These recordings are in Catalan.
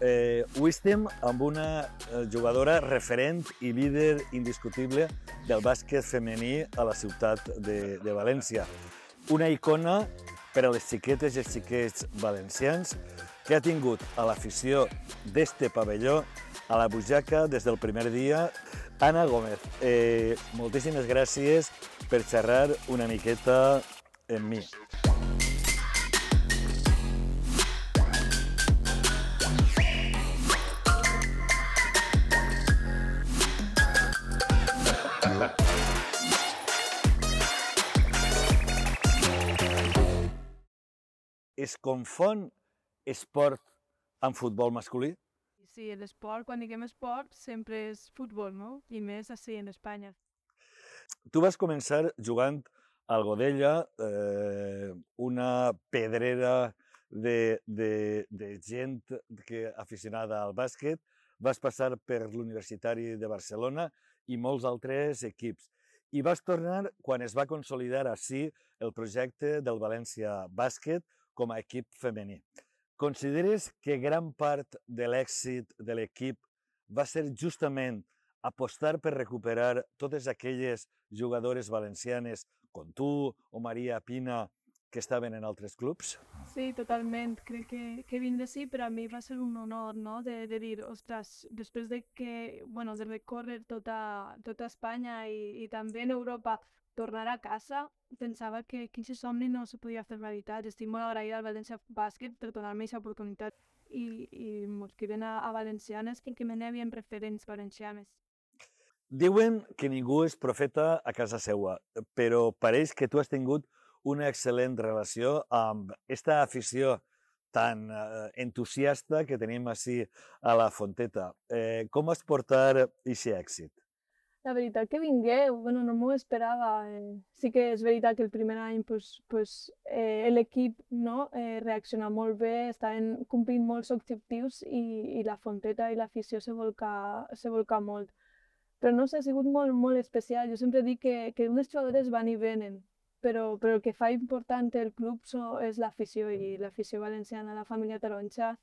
Eh, estem amb una eh, jugadora referent i líder indiscutible del bàsquet femení a la ciutat de, de València. Una icona per a les xiquetes i els xiquets valencians que ha tingut a l'afició d'este pavelló a la butxaca des del primer dia. Anna Gómez, eh, moltíssimes gràcies per xerrar una miqueta amb mi. Es confon esport amb futbol masculí? Sí, l'esport, quan diguem esport, sempre és futbol, no? I més així en Espanya. Tu vas començar jugant al Godella, eh, una pedrera de, de, de gent que aficionada al bàsquet, vas passar per l'Universitari de Barcelona i molts altres equips. I vas tornar quan es va consolidar així el projecte del València Bàsquet com a equip femení. Consideres que gran part de l'èxit de l'equip va ser justament apostar per recuperar totes aquelles jugadores valencianes com tu o Maria Pina que estaven en altres clubs? Sí, totalment. Crec que, que vindre sí, per a mi va ser un honor, no?, de, de dir, ostres, després de que, bueno, de recórrer tota, tota Espanya i, i també en Europa, tornar a casa, pensava que quin somni no se podia fer realitat. Estic molt agraïda al València Bàsquet per donar-me aquesta oportunitat i, i m'escriven a, a valencianes que, me n'havien referents valencianes. Diuen que ningú és profeta a casa seua, però pareix que tu has tingut una excel·lent relació amb aquesta afició tan eh, entusiasta que tenim així a la Fonteta. Eh, com vas portar aquest èxit? La veritat que vingué, bueno, no m'ho esperava. Eh, sí que és veritat que el primer any pues, pues, eh, l'equip no, eh, reacciona molt bé, estaven complint molts objectius i, i la Fonteta i l'afició se, volca, se volca molt. Però no sé, ha sigut molt, molt especial. Jo sempre dic que, que unes jugadores van i venen, però, però el que fa important el club so, és l'afició i l'afició valenciana, la família taronja,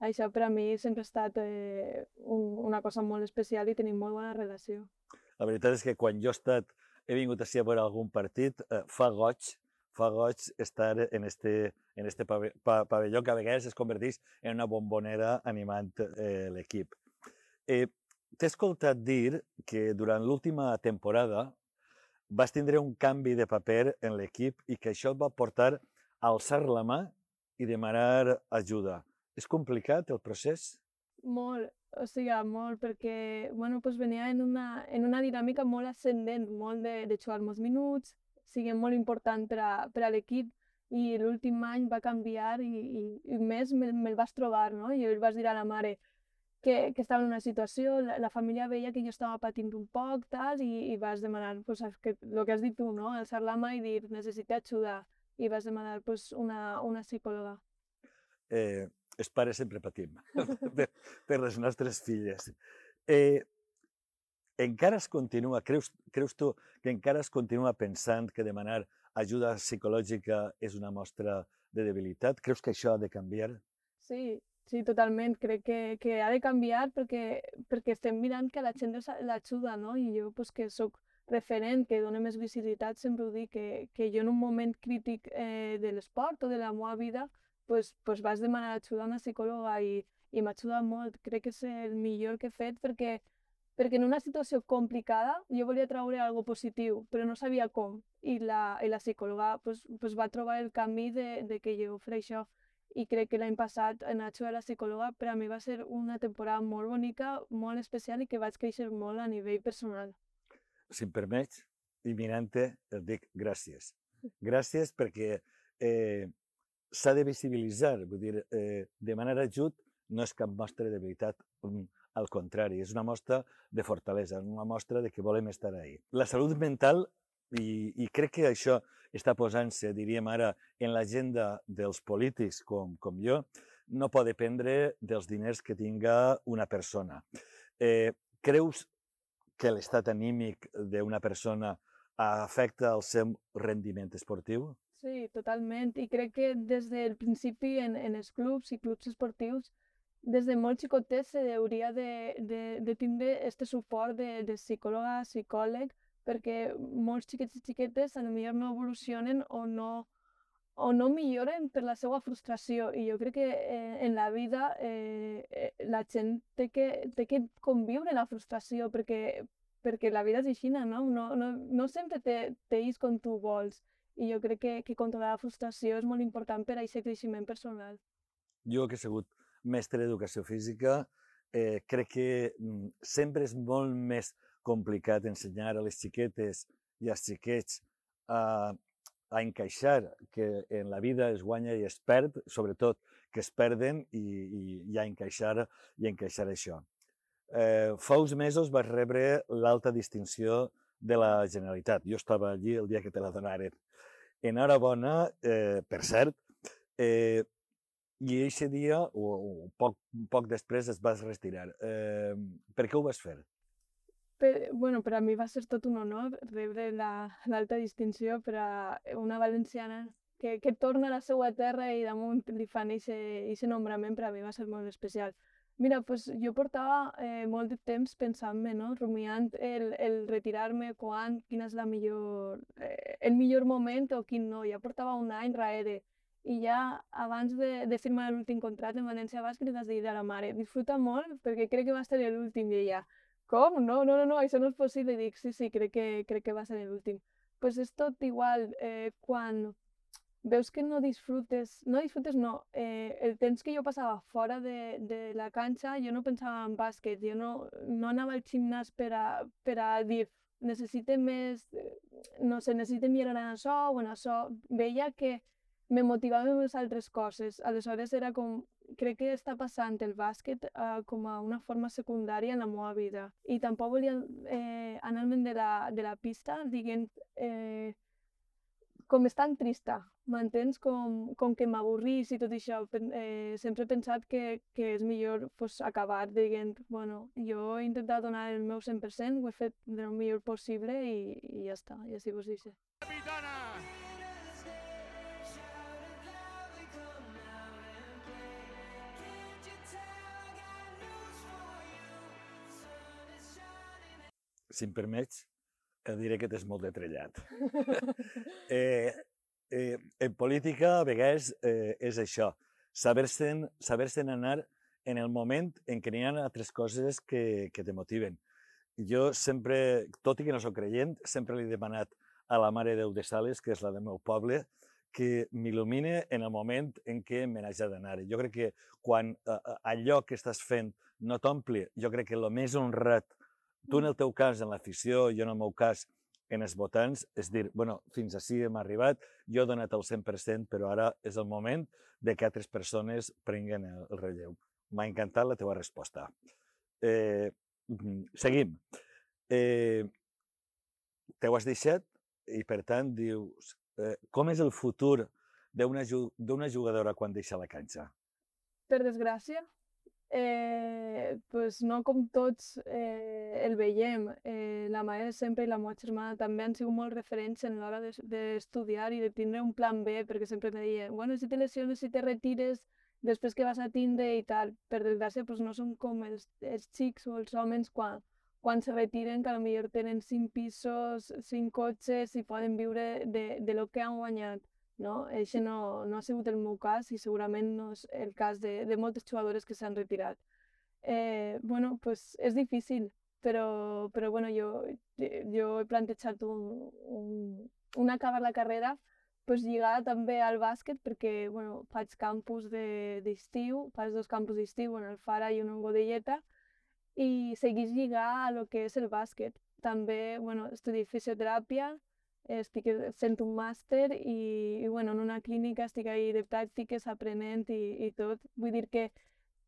això per a mi sempre ha estat eh, un, una cosa molt especial i tenim molt bona relació. La veritat és que quan jo he estat, he vingut així a veure algun partit, eh, fa goig, fa goig estar en este, en este pavelló que a vegades es converteix en una bombonera animant eh, l'equip. Eh, T'he escoltat dir que durant l'última temporada vas tindre un canvi de paper en l'equip i que això et va portar a alçar la mà i demanar ajuda. És complicat el procés? Molt, o sigui, molt, perquè bueno, pues venia en una, en una dinàmica molt ascendent, molt de, de jugar molts minuts, o sigui, molt important per a, per a l'equip i l'últim any va canviar i, i, i més me'l me, me vas trobar, no? I el vas dir a la mare, que, que estava en una situació, la, la família veia que jo estava patint un poc, tal, i, i vas demanar, pues, que, el que has dit tu, no? alçar la mà i dir, necessito ajuda, i vas demanar pues, una, una psicòloga. Eh, els pares sempre patim per, per les nostres filles. Eh, encara es continua, creus, creus tu que encara es continua pensant que demanar ajuda psicològica és una mostra de debilitat? Creus que això ha de canviar? Sí, Sí, totalment. Crec que, que ha de canviar perquè, perquè estem mirant que la gent l'ajuda, no? I jo, pues, que sóc referent, que dona més visibilitat, sempre ho dic, que, que jo en un moment crític eh, de l'esport o de la meva vida, pues, pues vas demanar ajuda a una psicòloga i, i m'ha ajudat molt. Crec que és el millor que he fet perquè, perquè en una situació complicada jo volia treure algo positiu, però no sabia com. I la, i la psicòloga pues, pues va trobar el camí de, de que jo això i crec que l'any passat anar a la psicòloga per a mi va ser una temporada molt bonica, molt especial i que vaig créixer molt a nivell personal. Si em permets, i mirant-te, et dic gràcies. Gràcies perquè eh, s'ha de visibilitzar, vull dir, eh, demanar ajut no és cap mostra de debilitat, mm, al contrari, és una mostra de fortalesa, una mostra de que volem estar ahí. La salut mental i, I crec que això està posant-se, diríem ara, en l'agenda dels polítics com, com jo, no pot dependre dels diners que tinga una persona. Eh, creus que l'estat anímic d'una persona afecta el seu rendiment esportiu? Sí, totalment. I crec que des del principi en, en els clubs i clubs esportius des de molt xicotets se hauria de, de, de tindre este suport de, de psicòloga, psicòleg, perquè molts xiquets i xiquetes potser no evolucionen o no, o no milloren per la seva frustració. I jo crec que eh, en la vida eh, eh, la gent té que, té que conviure la frustració perquè, perquè la vida és així, no? No, no, no sempre t'eix com tu vols. I jo crec que, que controlar la frustració és molt important per a aquest creixement personal. Jo que he sigut mestre d'educació física, eh, crec que mm, sempre és molt més complicat ensenyar a les xiquetes i als xiquets a, a encaixar que en la vida es guanya i es perd, sobretot que es perden i, i, i a encaixar, i a encaixar això. Eh, fa uns mesos vaig rebre l'alta distinció de la Generalitat. Jo estava allí el dia que te la donaren. Enhorabona, eh, per cert, eh, i aquest dia, o, o poc, poc després, es vas retirar. Eh, per què ho vas fer? Per, bueno, per a mi va ser tot un honor rebre l'alta la, distinció per a una valenciana que, que torna a la seva terra i damunt li fan aquest nombrament, per a mi va ser molt especial. Mira, pues jo portava eh, molt de temps pensant-me, no? rumiant el, el retirar-me, quan, quin és la millor, eh, el millor moment o quin no. Ja portava un any darrere. I ja abans de, de firmar l'últim contracte en València Bàsquet li dir a la mare, disfruta molt perquè crec que va ser l'últim. I ella, com? No, no, no, no, això no és possible. I dic, sí, sí, crec que, crec que va ser l'últim. Pues és tot igual eh, quan veus que no disfrutes, no disfrutes no, eh, el temps que jo passava fora de, de la canxa, jo no pensava en bàsquet, jo no, no anava al gimnàs per a, per a dir necessite més, no sé, necessite millorar en això o en això. Veia que me motivava més altres coses. Aleshores era com, crec que està passant el bàsquet uh, com a una forma secundària en la meva vida. I tampoc volia eh, anar-me'n de, la, de la pista dient eh, com és tan trista, m'entens? Com, com que m'avorrís i tot això. Eh, sempre he pensat que, que és millor pues, acabar dient, bueno, jo he intentat donar el meu 100%, ho he fet del millor possible i, i ja està, i així vos dic. Capitana! Si em permets, diré que tens molt de trellat. eh, eh, en política, a vegades, eh, és això, saber-se'n saber, anar en el moment en què n'hi ha altres coses que, que te motiven. Jo sempre, tot i que no sóc creient, sempre li he demanat a la Mare Déu de Sales, que és la del meu poble, que m'il·lumine en el moment en què me n'haig d'anar. Jo crec que quan eh, allò que estàs fent no t'ompli, jo crec que el més honrat Tu, en el teu cas, en l'afició, jo en el meu cas, en els votants, és dir, bueno, fins així hem arribat, jo he donat el 100%, però ara és el moment de que altres persones prenguen el, el relleu. M'ha encantat la teva resposta. Eh, seguim. Eh, Te ho has deixat i, per tant, dius, eh, com és el futur d'una jugadora quan deixa la canxa? Per desgràcia, eh, pues no com tots eh, el veiem. Eh, la mare sempre i la meva germana també han sigut molt referents en l'hora d'estudiar de, i de tindre un plan B, perquè sempre me deien, bueno, si te lesiones, si te retires, després que vas a tindre i tal. Per desgràcia, pues no són com els, els xics o els homes quan, quan se retiren, que potser tenen cinc pisos, cinc cotxes i poden viure de, de lo que han guanyat no? Eixe no, no ha sigut el meu cas i segurament no és el cas de, de moltes jugadores que s'han retirat. Eh, bueno, pues és difícil, però, però bueno, jo, jo he plantejat un, un, un acabar la carrera pues, lligada també al bàsquet perquè bueno, faig campus d'estiu, de, faig dos campus d'estiu, en el Fara i un en Godelleta, i seguís lligar a lo que és el bàsquet. També bueno, estudié fisioteràpia, estic fent un màster i, i bueno, en una clínica estic ahí de pràctiques aprenent i, i tot. Vull dir que,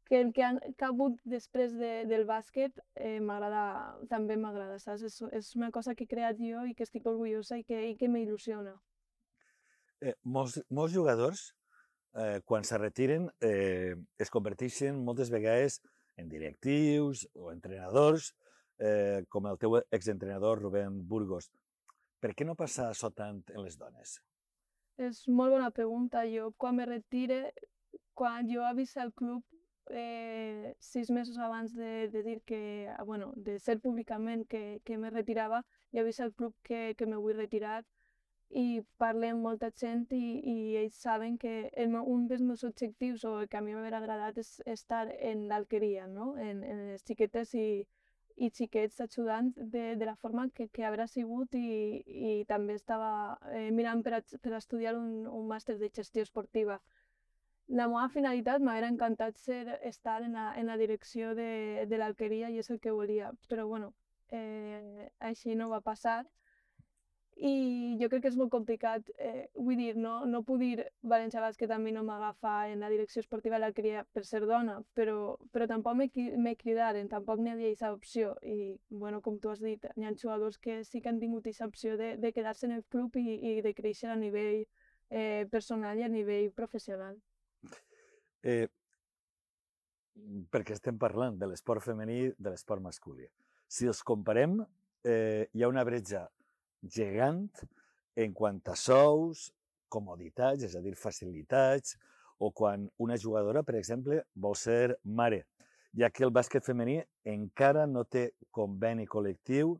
que el que ha, hagut després de, del bàsquet eh, m'agrada, també m'agrada, saps? És, és una cosa que he creat jo i que estic orgullosa i que, i que m'il·lusiona. Eh, molts, molts jugadors, eh, quan se retiren, eh, es converteixen moltes vegades en directius o entrenadors, eh, com el teu exentrenador Rubén Burgos. Per què no passa això tant en les dones? És molt bona pregunta. Jo, quan me retire, quan jo avisa al club, eh, sis mesos abans de, de dir que, ah, bueno, de ser públicament que, que me retirava, ja he vist al club que, que me vull retirar i parlem amb molta gent i, i ells saben que el un dels meus objectius o el que a mi m'hauria agradat és estar en l'alqueria, no? en, en les xiquetes i, i xiquets ajudant de, de la forma que, que haurà sigut i, i també estava eh, mirant per, a, per a estudiar un, un màster de gestió esportiva. La meva finalitat m'hauria encantat ser, estar en la, en la direcció de, de l'alqueria i és el que volia, però bueno, eh, així no va passar i jo crec que és molt complicat, eh, vull dir, no, no puc dir València Bàsquet a mi no m'agafa en la direcció esportiva la cria per ser dona, però, però tampoc me cridaren, tampoc n'hi havia aquesta opció i, bueno, com tu has dit, hi ha jugadors que sí que han tingut aquesta opció de, de quedar-se en el club i, i de créixer a nivell eh, personal i a nivell professional. Eh, perquè estem parlant de l'esport femení de l'esport masculí. Si els comparem, eh, hi ha una bretxa gegant en quant a sous, comoditats, és a dir, facilitats, o quan una jugadora, per exemple, vol ser mare, ja que el bàsquet femení encara no té conveni col·lectiu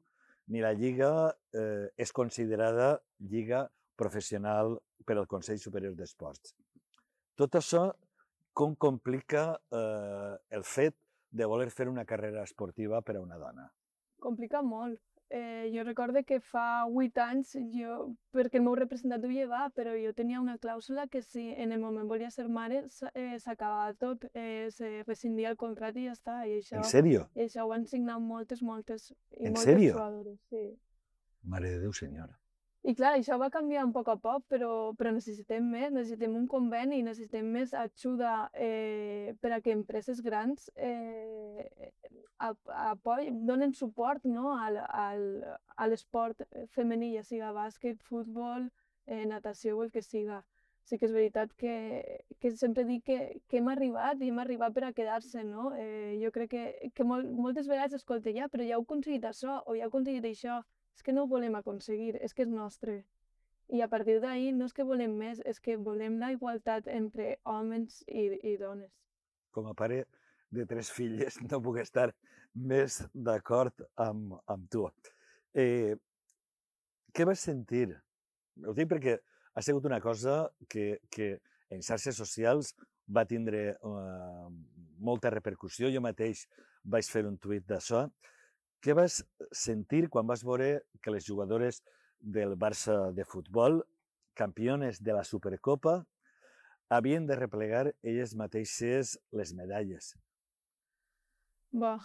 ni la lliga eh, és considerada lliga professional per al Consell Superior d'Esports. Tot això com complica eh, el fet de voler fer una carrera esportiva per a una dona? Complica molt eh, jo recorde que fa 8 anys, jo, perquè el meu representant ho lleva, però jo tenia una clàusula que si en el moment volia ser mare eh, s'acabava tot, eh, se rescindia el contracte i ja està. I això, en sèrio? I això ho han signat moltes, moltes, i en moltes sèrio? jugadores. Sí. Mare de Déu, senyora. I clar, això va canviar un poc a poc, però, però necessitem més, necessitem un conveni, necessitem més ajuda eh, per a que empreses grans eh, apoyen, donen suport no, al, al, a l'esport femení, ja siga bàsquet, futbol, eh, natació o el que siga. Sí que és veritat que, que sempre dic que, que hem arribat i hem arribat per a quedar-se, no? Eh, jo crec que, que molt, moltes vegades escolta, ja, però ja heu aconseguit això o ja heu aconseguit això, és que no ho volem aconseguir, és que és nostre. I a partir d'ahir no és que volem més, és que volem la igualtat entre homes i, i dones. Com a pare de tres filles no puc estar més d'acord amb, amb tu. Eh, què vas sentir? Ho dic perquè ha sigut una cosa que, que en xarxes socials va tindre uh, molta repercussió. Jo mateix vaig fer un tuit d'això. Què vas sentir quan vas veure que les jugadores del Barça de futbol, campiones de la Supercopa, havien de replegar elles mateixes les medalles? Bé,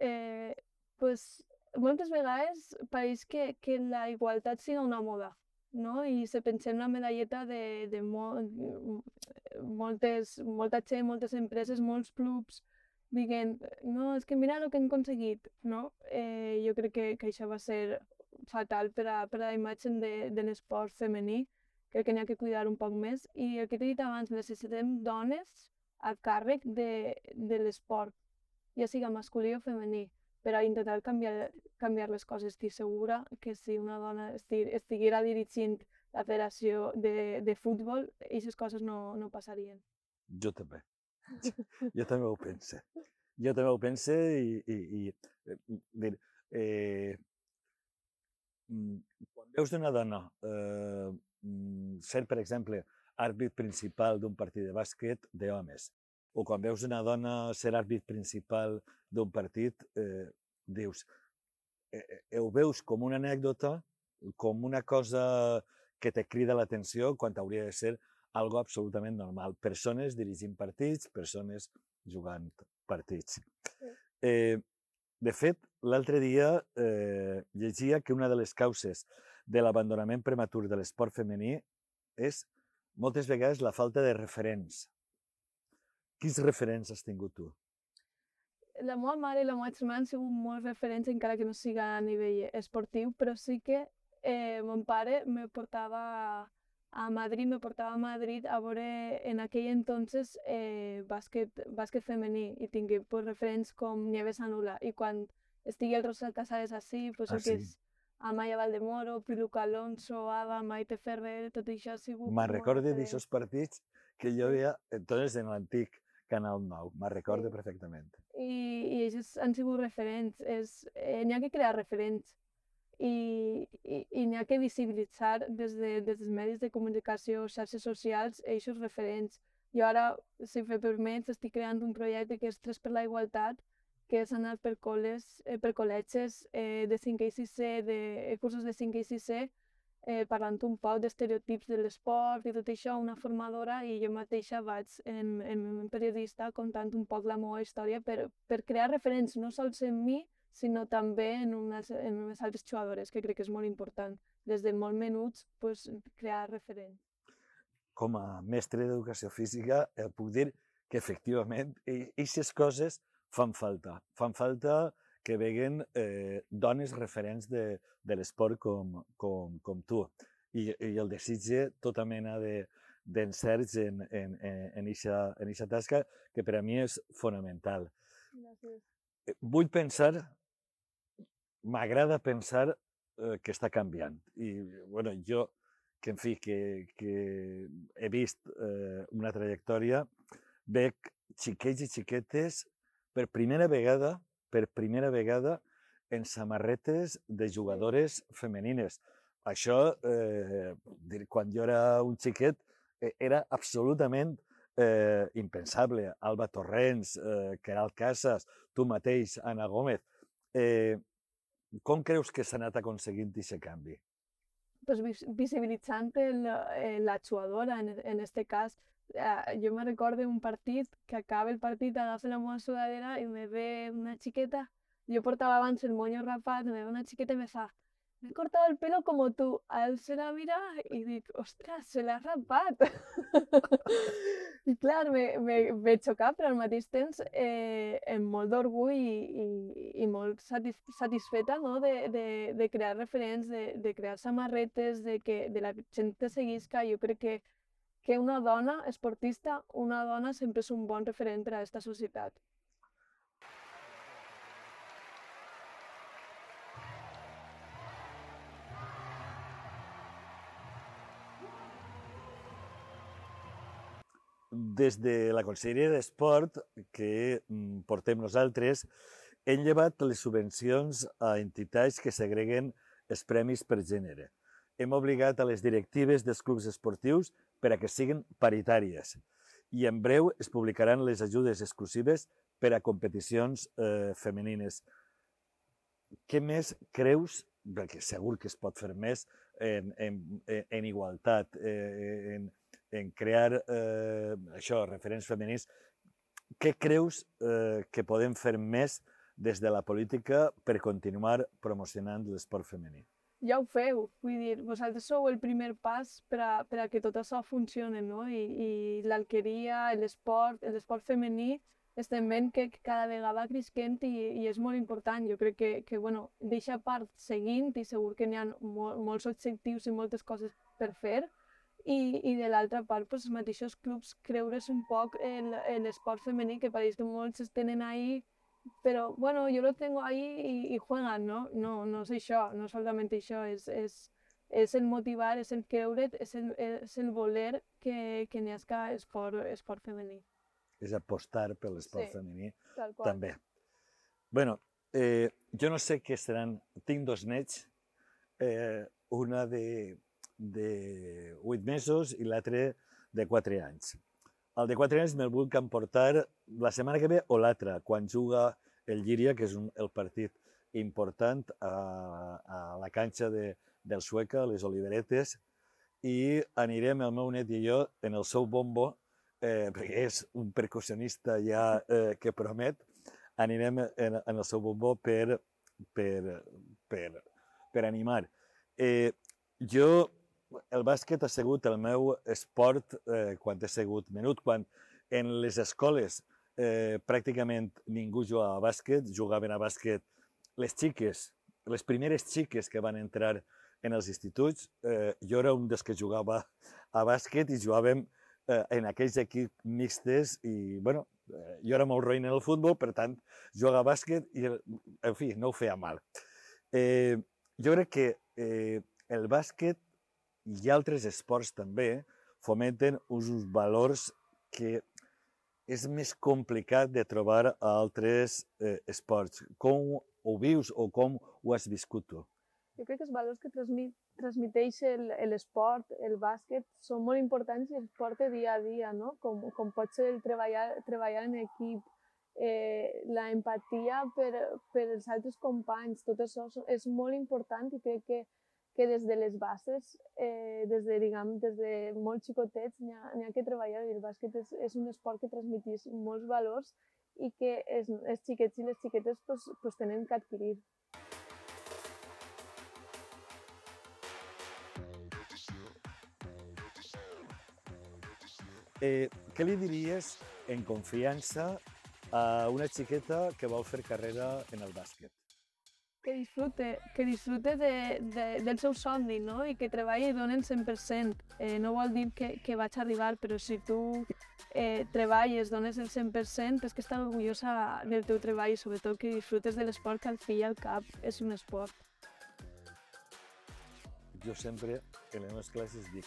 eh, pues, moltes vegades pareix que, que la igualtat sigui una moda, no? I se pensem la medalleta de, de mo moltes, molta gent, moltes empreses, molts clubs, dient, no, és que mira el que hem aconseguit, no? Eh, jo crec que, que això va ser fatal per a, per a la imatge de, de l'esport femení, crec que n'hi ha que cuidar un poc més, i el que t'he dit abans, necessitem dones a càrrec de, de l'esport, ja siga masculí o femení, per a intentar canviar, canviar les coses. Estic segura que si una dona estiguera dirigint la federació de, de futbol, aquestes coses no, no passarien. Jo també. jo també ho pense. Jo també ho pense i, i, i eh, dir, eh, mm, quan veus una dona eh, mm, ser, per exemple, àrbit principal d'un partit de bàsquet d'homes, o quan veus una dona ser àrbit principal d'un partit, eh, dius, eh, eh, ho veus com una anècdota, com una cosa que te crida l'atenció quan hauria de ser algo absolutament normal. Persones dirigint partits, persones jugant partits. Eh, de fet, l'altre dia eh, llegia que una de les causes de l'abandonament prematur de l'esport femení és moltes vegades la falta de referents. Quins referents has tingut tu? La meva mare i la meva germana han sigut molts referents, encara que no siga a nivell esportiu, però sí que eh, mon pare me portava a Madrid, me portava a Madrid a veure en aquell entonces eh, bàsquet, bàsquet femení i tingué pues, referents com Nieves Anula i quan estigui el Rosal Casares així, pues, ah, el que sí? és Amaya Valdemoro, Piluca Alonso, Ava, Maite Ferrer, tot això ha sigut... Me'n recorde d'aixòs partits que jo veia, entonces en l'antic Canal 9, me'n recordo sí. perfectament. I, i ells han sigut referents. És, eh, n'hi ha que crear referents i, i, i n'hi ha que visibilitzar des, de, des dels medis de comunicació, xarxes socials, eixos referents. Jo ara, si me permets, estic creant un projecte que és Tres per la Igualtat, que és anar per, col·les, eh, per col·legis eh, de 5 i 6 de eh, cursos de 5 i 6 eh, parlant un poc d'estereotips de l'esport i tot això, una formadora, i jo mateixa vaig en, en un periodista contant un poc la meva història per, per crear referents no sols en mi, sinó també en unes, en unes altres jugadores, que crec que és molt important. Des de molt menuts, pues, crear referents. Com a mestre d'educació física, eh, puc dir que efectivament aquestes coses fan falta. Fan falta que veguen eh, dones referents de, de l'esport com, com, com tu. I, I el desitge tota mena de, d'encerts en, en, en, en, eixa, en eixa tasca que per a mi és fonamental. Gràcies. Eh, vull pensar, m'agrada pensar eh, que està canviant. I, bueno, jo, que en fi, que, que he vist eh, una trajectòria, veig xiquets i xiquetes per primera vegada, per primera vegada, en samarretes de jugadores femenines. Això, eh, quan jo era un xiquet, eh, era absolutament eh, impensable. Alba Torrents, eh, Queralt Casas, tu mateix, Ana Gómez. Eh, com creus que s'ha anat aconseguint aquest canvi? Pues visibilitzant el, eh, la en, en este cas, eh, jo me recordo un partit que acaba el partit, agafa la meva sudadera i me ve una xiqueta, jo portava abans el moño rapat, me ve una xiqueta i me fa me he cortado el pelo como tú. A él se la mira i dic, ostres, se l'ha rapat. I clar, me, me, me xocar, però al mateix temps eh, amb molt d'orgull i, i, i molt satis, satisfeta no? de, de, de crear referents, de, de crear samarretes, de que de la gent te seguisca. Jo crec que que una dona esportista, una dona sempre és un bon referent per a aquesta societat. Des de la Conselleria d'Esport que mm, portem nosaltres, hem llevat les subvencions a entitats que segreguen els premis per gènere. Hem obligat a les directives dels clubs esportius per a que siguin paritàries i en breu es publicaran les ajudes exclusives per a competicions eh, femenines. Què més creus, perquè segur que es pot fer més, en, en, en igualtat, eh, en, en crear eh, això, referents femenins, què creus eh, que podem fer més des de la política per continuar promocionant l'esport femení? ja ho feu, vull dir, vosaltres sou el primer pas per a, per a que tot això funcione, no? I, i l'alqueria, l'esport, l'esport femení, estem veient que cada vegada cresquent i, i és molt important. Jo crec que, que bueno, deixa part seguint i segur que n'hi ha mol, molts objectius i moltes coses per fer. I, i de l'altra part, pues, els mateixos clubs creure's un poc en, en l'esport femení, que pareix que molts es tenen ahí pero bueno, yo lo tengo ahí y, y, juegan, ¿no? No, no es això, no solamente això, és, és, és el motivar, és el creure't, és el, és el voler que, que n'hi hagi esport, esport femení. És apostar per l'esport sí, femení també. bueno, eh, jo no sé què seran, tinc dos nets, eh, una de, de 8 mesos i l'altre de 4 anys. El de 4 anys me'l vull emportar la setmana que ve o l'altra, quan juga el Llíria, que és un, el partit important a, a la canxa de, del Sueca, les Oliveretes, i anirem el meu net i jo en el seu bombo, eh, perquè és un percussionista ja eh, que promet, anirem en, en el seu bombo per, per, per, per animar. Eh, jo el bàsquet ha sigut el meu esport eh, quan he sigut menut, quan en les escoles eh, pràcticament ningú jugava a bàsquet, jugaven a bàsquet les xiques, les primeres xiques que van entrar en els instituts, eh, jo era un dels que jugava a bàsquet i jugàvem eh, en aquells equips mixtes i, bueno, eh, jo era molt roïn en el futbol, per tant, jugava a bàsquet i, en fi, no ho feia mal. Eh, jo crec que eh, el bàsquet i altres esports també fomenten uns valors que és més complicat de trobar a altres eh, esports. Com ho vius o com ho has viscut tu? Jo crec que els valors que transmit, transmiteix l'esport, el, el bàsquet, són molt importants i es porta dia a dia, no? Com, com pot ser el treballar, treballar en equip, eh, la empatia per, per els altres companys, tot això és molt important i crec que, que des de les bases, eh, des de, diguem, des de molt xicotets, n'hi ha, ha que treballar el bàsquet és, és un esport que transmetís molts valors i que els, els xiquets i les xiquetes pues, pues, tenen que adquirir. Eh, què li diries en confiança a una xiqueta que vol fer carrera en el bàsquet? Que disfrute, que disfrute de, de, del seu somni, no? I que treballi i doni el 100%. Eh, no vol dir que, que vaig arribar, però si tu eh, treballes, dones el 100%, és que estàs orgullosa del teu treball i sobretot que disfrutes de l'esport que al fi i al cap és un esport. Jo sempre en les meves classes dic,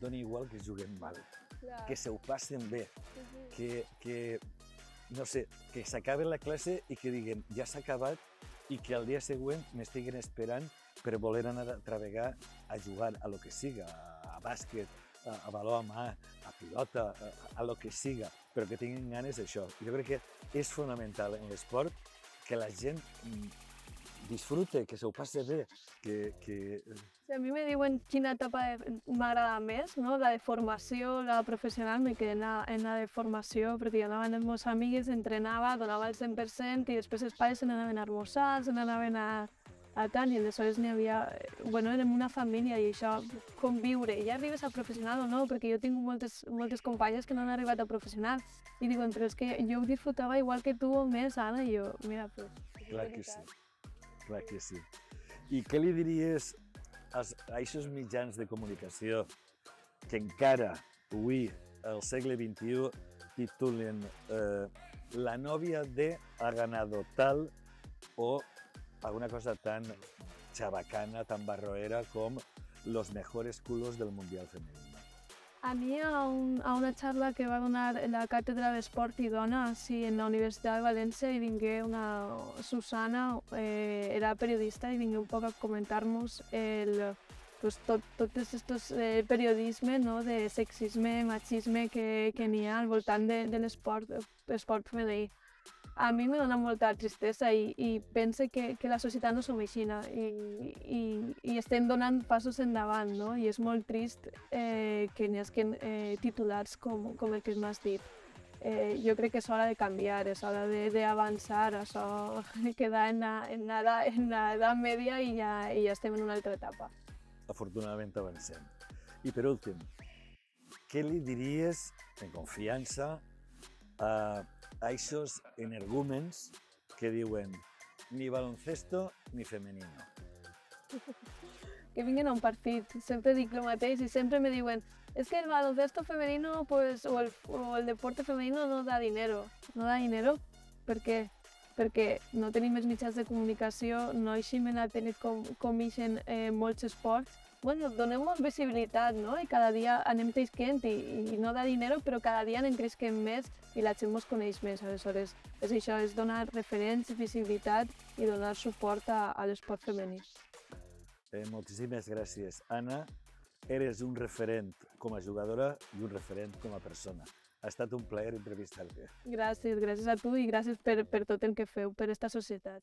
doni igual que juguen mal, Clar. que se ho passen bé, Sí, sí. que, que no sé, que s'acabi la classe i que diguen ja s'ha acabat i que al dia següent m'estiguen esperant per voler anar a travegar a jugar a lo que siga, a, a bàsquet, a, a baló a mà, a pilota, a, a lo que siga, però que tinguin ganes d'això. Jo crec que és fonamental en l'esport que la gent mm, disfrute, que se ho passe bé, que, que Si a mi me diuen quina etapa m'agrada més, no? la de formació, la professional, me quedé en la, en la de formació, perquè jo anava amb els meus amics, entrenava, donava el 100% i després els pares se n'anaven a almorzar, se n'anaven a, a tant, i aleshores n'hi havia... Bueno, érem una família i això, conviure. Ja arribes a professional o no, perquè jo tinc moltes, moltes companyes que no han arribat a professional i diuen, però és que jo ho disfrutava igual que tu o més, Anna, i jo, mira, pues, Clar que sí. Clar que sí. I què li diries a aquests mitjans de comunicació que encara avui, al segle XXI, titulen eh, La novia de ha ganado tal o alguna cosa tan chabacana, tan barroera com los mejores culos del Mundial Femenino. A mi, a, un, a una xarra que va donar la càtedra d'Esport i Dona, sí, en la Universitat de València, i vingué una Susana, eh, era periodista, i vingué un poc a comentar-nos el, pues, tot, tot aquest eh, periodisme no, de sexisme, machisme que, que n'hi ha al voltant de, de l'esport esport femení. A mi me dona molta tristesa i, i pense que, que la societat no som així i, i, i estem donant passos endavant, no? I és molt trist eh, que n'hi hagi eh, titulars com, com el que m'has dit. Eh, jo crec que és hora de canviar, és hora d'avançar, això queda en la, en la, en la edat mèdia i ja, i ja estem en una altra etapa. afortunadament avancem. I per últim, què li diries, en confiança, a, a aquests energúmens que diuen ni baloncesto ni femenino? que vinguen a un partit. Sempre dic el mateix i sempre me diuen es que el baloncesto femenino pues, o, el, o el deporte femenino no da dinero. No da dinero? Per què? Perquè no tenim els mitjans de comunicació, no eixim en tele com, com ixen eh, molts esports. Bueno, donem-nos visibilitat, no? I cada dia anem creixent i, i no da dinero, però cada dia anem creixent més i la gent ens coneix més. Aleshores, és això, és donar referents, visibilitat i donar suport a, a l'esport femení. Eh, moltíssimes gràcies. Anna, eres un referent com a jugadora i un referent com a persona. Ha estat un plaer entrevistar-te. Gràcies, gràcies a tu i gràcies per, per tot el que feu per esta societat.